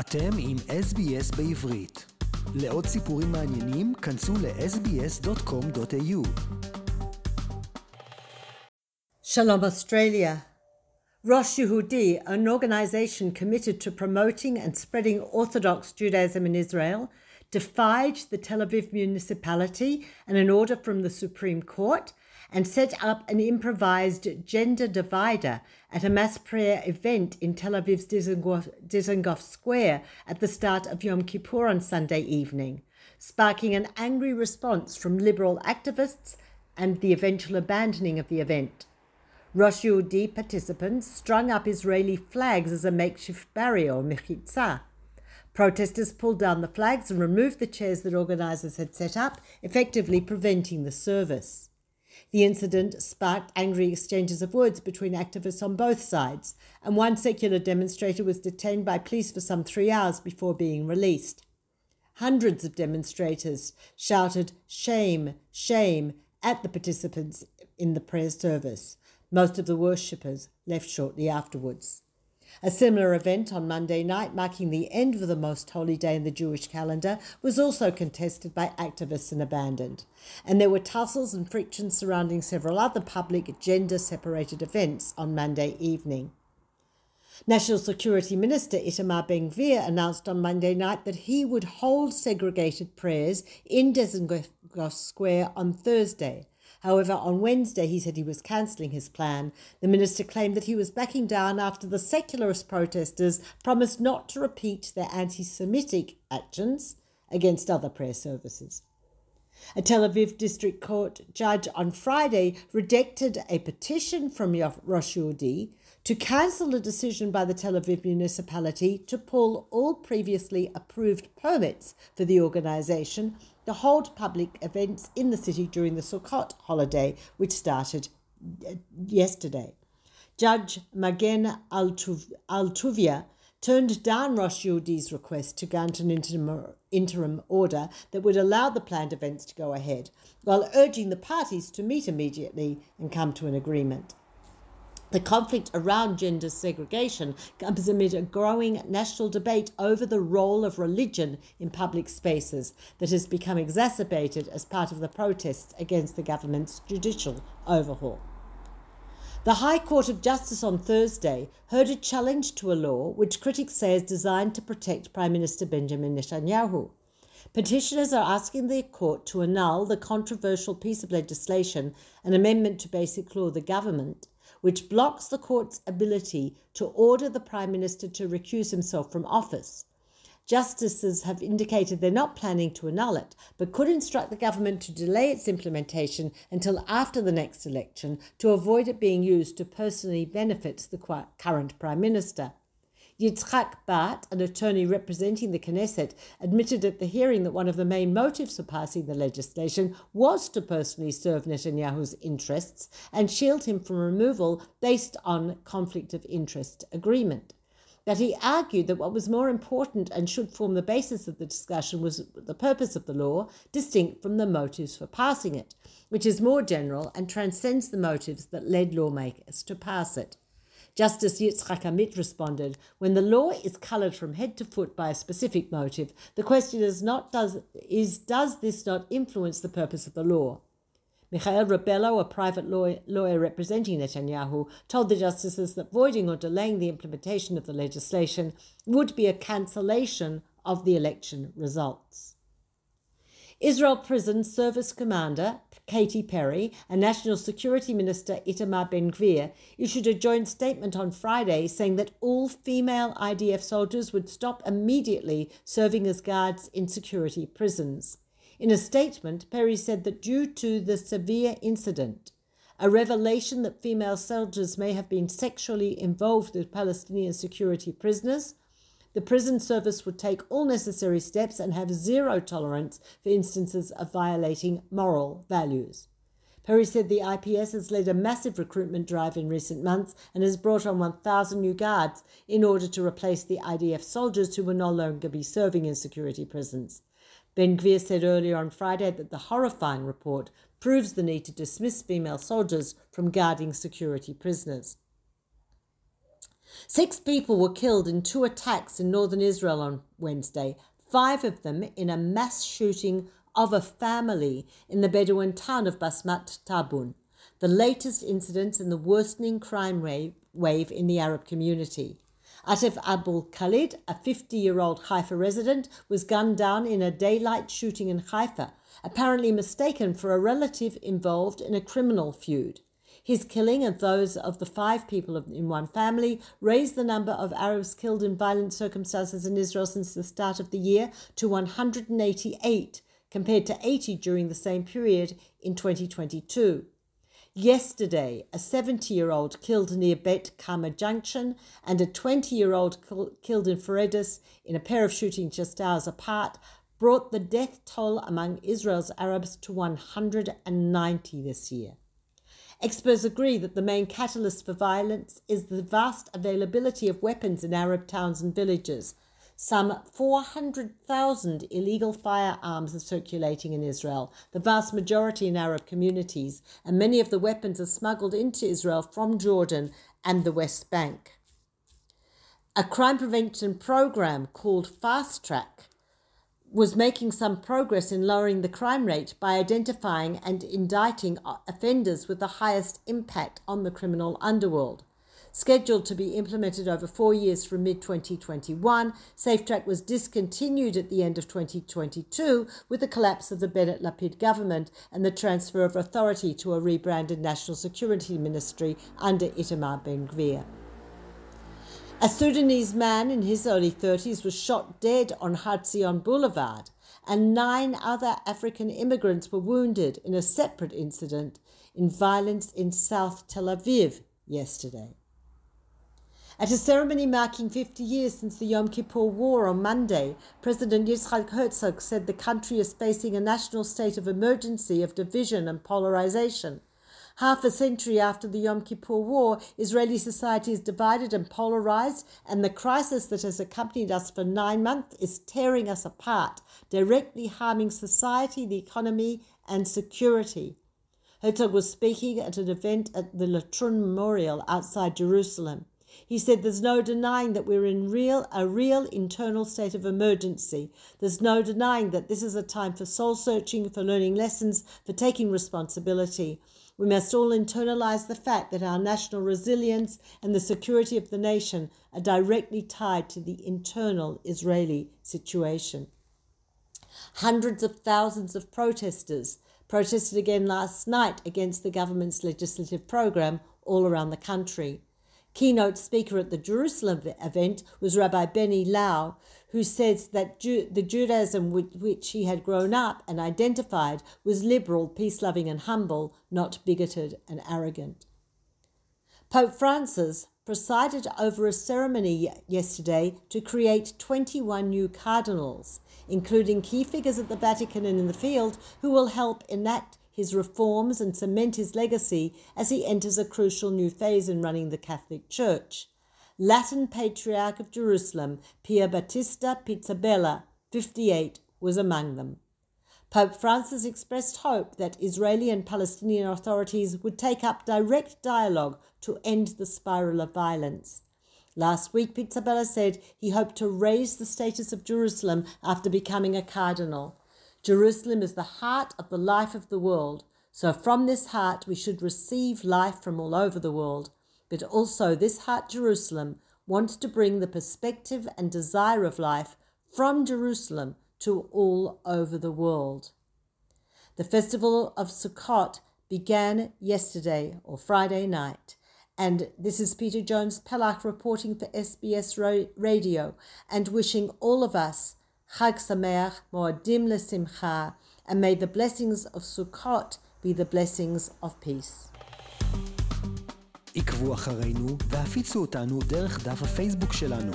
אתם עם SBS בעברית. לעוד סיפורים מעניינים, כנסו ל-sbs.com.au. Shalom Australia. Rosh Yehudi, an organization committed to promoting and spreading Orthodox Judaism in Israel, defied the Tel Aviv municipality and an order from the Supreme Court and set up an improvised gender divider at a mass prayer event in Tel Aviv's Dizengoff Square at the start of Yom Kippur on Sunday evening, sparking an angry response from liberal activists and the eventual abandoning of the event. Rosh Yehudi participants strung up Israeli flags as a makeshift barrier or mechitza. Protesters pulled down the flags and removed the chairs that organisers had set up, effectively preventing the service. The incident sparked angry exchanges of words between activists on both sides, and one secular demonstrator was detained by police for some three hours before being released. Hundreds of demonstrators shouted shame, shame at the participants in the prayer service. Most of the worshippers left shortly afterwards. A similar event on Monday night, marking the end of the most holy day in the Jewish calendar, was also contested by activists and abandoned. And there were tussles and frictions surrounding several other public gender separated events on Monday evening. National Security Minister Itamar Ben Gvir announced on Monday night that he would hold segregated prayers in Dizengoff Square on Thursday. However, on Wednesday he said he was cancelling his plan. The minister claimed that he was backing down after the secularist protesters promised not to repeat their anti Semitic actions against other prayer services. A Tel Aviv District Court judge on Friday rejected a petition from Rosh Yehudi to cancel a decision by the Tel Aviv municipality to pull all previously approved permits for the organisation to hold public events in the city during the Sukkot holiday, which started uh, yesterday. Judge Magen Altuvia turned down Rosh Yehudi's request to grant an interim, interim order that would allow the planned events to go ahead, while urging the parties to meet immediately and come to an agreement. The conflict around gender segregation comes amid a growing national debate over the role of religion in public spaces that has become exacerbated as part of the protests against the government's judicial overhaul. The High Court of Justice on Thursday heard a challenge to a law which critics say is designed to protect Prime Minister Benjamin Netanyahu. Petitioners are asking the court to annul the controversial piece of legislation, an amendment to Basic Law the Government, which blocks the court's ability to order the Prime Minister to recuse himself from office. Justices have indicated they're not planning to annul it, but could instruct the government to delay its implementation until after the next election to avoid it being used to personally benefit the current Prime Minister. Yitzhak Bart, an attorney representing the Knesset, admitted at the hearing that one of the main motives for passing the legislation was to personally serve Netanyahu's interests and shield him from removal based on conflict of interest agreement. That he argued that what was more important and should form the basis of the discussion was the purpose of the law, distinct from the motives for passing it, which is more general and transcends the motives that led lawmakers to pass it. Justice Yitzhak Amit responded, when the law is coloured from head to foot by a specific motive, the question is not does is does this not influence the purpose of the law? Michael Rebello, a private lawyer, lawyer representing Netanyahu, told the justices that voiding or delaying the implementation of the legislation would be a cancellation of the election results. Israel Prison Service Commander Katie Perry and National Security Minister Itamar Ben Gvir issued a joint statement on Friday saying that all female IDF soldiers would stop immediately serving as guards in security prisons. In a statement, Perry said that due to the severe incident, a revelation that female soldiers may have been sexually involved with Palestinian security prisoners, the prison service would take all necessary steps and have zero tolerance for instances of violating moral values. Perry said the IPS has led a massive recruitment drive in recent months and has brought on 1,000 new guards in order to replace the IDF soldiers who will no longer be serving in security prisons. Ben Gvir said earlier on Friday that the horrifying report proves the need to dismiss female soldiers from guarding security prisoners. Six people were killed in two attacks in northern Israel on Wednesday, five of them in a mass shooting of a family in the Bedouin town of Basmat Tabun, the latest incidents in the worsening crime wave in the Arab community. Atif Abul Khalid, a 50 year old Haifa resident, was gunned down in a daylight shooting in Haifa, apparently mistaken for a relative involved in a criminal feud. His killing and those of the five people in one family raised the number of Arabs killed in violent circumstances in Israel since the start of the year to 188, compared to 80 during the same period in 2022. Yesterday, a 70 year old killed near Bet Kama Junction and a 20 year old killed in Faredas in a pair of shootings just hours apart brought the death toll among Israel's Arabs to 190 this year. Experts agree that the main catalyst for violence is the vast availability of weapons in Arab towns and villages, some 400,000 illegal firearms are circulating in Israel, the vast majority in Arab communities, and many of the weapons are smuggled into Israel from Jordan and the West Bank. A crime prevention program called Fast Track was making some progress in lowering the crime rate by identifying and indicting offenders with the highest impact on the criminal underworld. Scheduled to be implemented over four years from mid 2021, SafeTrack was discontinued at the end of 2022 with the collapse of the Bennett Lapid government and the transfer of authority to a rebranded National Security Ministry under Itamar Ben Gvir. A Sudanese man in his early 30s was shot dead on Hatzion Boulevard, and nine other African immigrants were wounded in a separate incident in violence in South Tel Aviv yesterday. At a ceremony marking 50 years since the Yom Kippur War on Monday, President Yitzhak Herzog said the country is facing a national state of emergency of division and polarization. Half a century after the Yom Kippur War, Israeli society is divided and polarized, and the crisis that has accompanied us for nine months is tearing us apart, directly harming society, the economy, and security. Herzog was speaking at an event at the Latrun Memorial outside Jerusalem. He said there's no denying that we're in real a real internal state of emergency. There's no denying that this is a time for soul searching, for learning lessons, for taking responsibility. We must all internalize the fact that our national resilience and the security of the nation are directly tied to the internal Israeli situation. Hundreds of thousands of protesters protested again last night against the government's legislative program all around the country. Keynote speaker at the Jerusalem event was Rabbi Benny Lau, who said that Ju- the Judaism with which he had grown up and identified was liberal, peace loving, and humble, not bigoted and arrogant. Pope Francis presided over a ceremony yesterday to create 21 new cardinals, including key figures at the Vatican and in the field who will help enact his reforms and cement his legacy as he enters a crucial new phase in running the Catholic Church. Latin Patriarch of Jerusalem, Pier Battista Pizzaballa, 58, was among them. Pope Francis expressed hope that Israeli and Palestinian authorities would take up direct dialogue to end the spiral of violence. Last week, Pizzaballa said he hoped to raise the status of Jerusalem after becoming a cardinal. Jerusalem is the heart of the life of the world. So from this heart we should receive life from all over the world. But also this heart, Jerusalem, wants to bring the perspective and desire of life from Jerusalem to all over the world. The festival of Sukkot began yesterday or Friday night. And this is Peta Jones Pellach reporting for SBS Radio and wishing all of us Chag Sameach, Moadim Lesimcha, and may the blessings of Sukkot be the blessings of peace. עקבו אחרינו והפיצו אותנו דרך דף הפייסבוק שלנו.